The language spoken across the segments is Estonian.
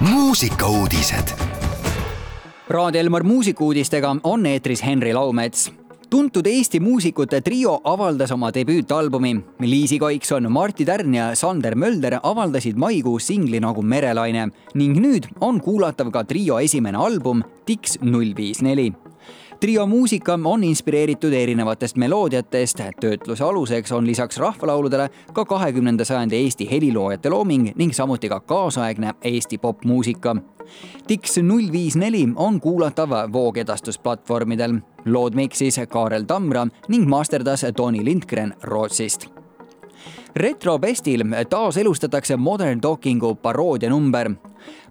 muusikauudised. Raadio Elmar muusikuudistega on eetris Henri Laumets tuntud Eesti muusikute trio avaldas oma debüütalbumi. Liisi Kaikson, Martti Tärn ja Sander Mölder avaldasid maikuus singli nagu Merelaine ning nüüd on kuulatav ka trio esimene album Dix null viis neli trio muusika on inspireeritud erinevatest meloodiatest, töötluse aluseks on lisaks rahvalauludele ka kahekümnenda sajandi Eesti heliloojate looming ning samuti ka kaasaegne Eesti popmuusika. Dix null viis neli on kuulatav voogedastusplatvormidel. lood miksis Kaarel Tamra ning masterdas Tony Lindgren Rootsist retrobestil taaselustatakse Modern Talkingu paroodianumber.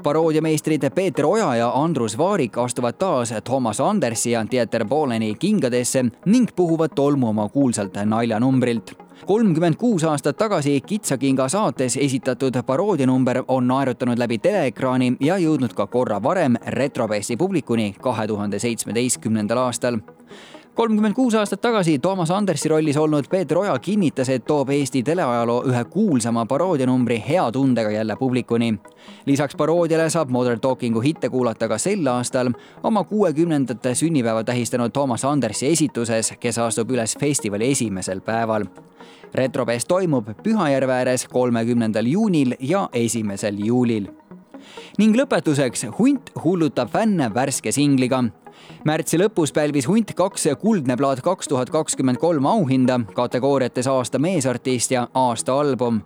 paroodiameistrid Peeter Oja ja Andrus Vaarik astuvad taas Thomas Andersi ja Dieter Bohleni kingadesse ning puhuvad tolmu oma kuulsalt naljanumbrilt kolmkümmend kuus aastat tagasi Kitsakinga saates esitatud paroodianumber on naerutanud läbi teleekraani ja jõudnud ka korra varem Retrobesti publikuni kahe tuhande seitsmeteistkümnendal aastal kolmkümmend kuus aastat tagasi Toomas Andersi rollis olnud Peeter Oja kinnitas, et toob Eesti teleajaloo ühe kuulsama paroodianumbri hea tundega jälle publikuni. lisaks paroodiale saab Modern Talkingu hitte kuulata ka sel aastal oma kuuekümnendate sünnipäeva tähistanud Toomas Andersi esituses, kes astub üles festivali esimesel päeval. retrofest toimub Pühajärve ääres kolmekümnendal juunil ja esimesel juulil ning lõpetuseks, hunt hullutab fänne värske singliga. Märtsi lõpus pälvis Hunt kaks Kuldne plaat kaks tuhat kakskümmend kolm auhinda kategooriates aasta meesartist ja aasta album.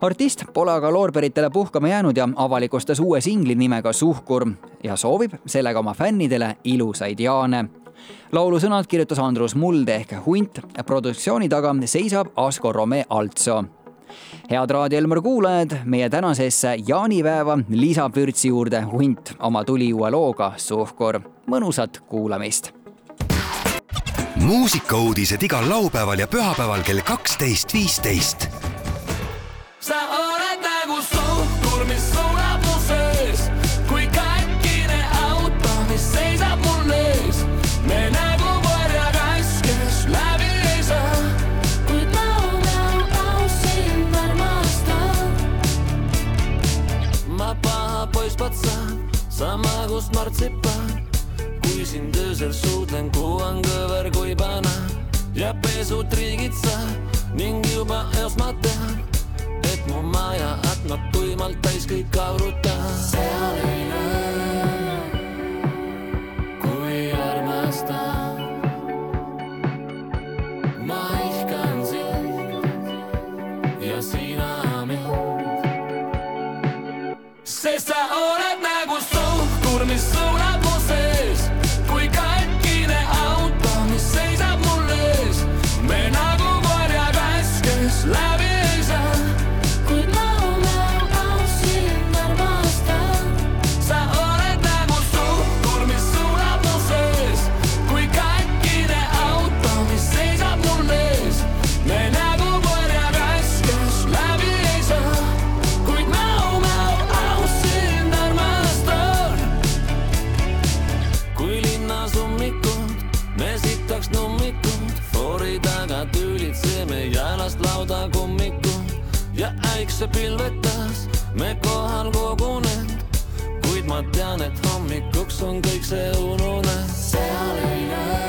artist pole aga loorberitele puhkama jäänud ja avalikustas uue singli nimega Suhkur ja soovib sellega oma fännidele ilusaid jaane laulu sõnad kirjutas Andrus Muld ehk Hunt, produktsiooni taga seisab Asko Rome Altso head Raadio Elmar kuulajad, meie tänasesse jaanipäeva lisab vürtsi juurde hunt oma tuliuue looga Suhkur. Mõnusat kuulamist. muusikauudised igal laupäeval ja pühapäeval kell kaksteist, viisteist. sa kui sind öösel suudlen, kuuan kõver kui banan ja pesutriigid sa ning juba eos ma tean, et mu maja aknad tuimalt täis kõik aurutan. seal ei näe, tülitseme jalast lauda kummikud ja äikse pilvetas me kohal kogunenud, kuid ma tean, et hommikuks on kõik see ununenud. seal ei näe,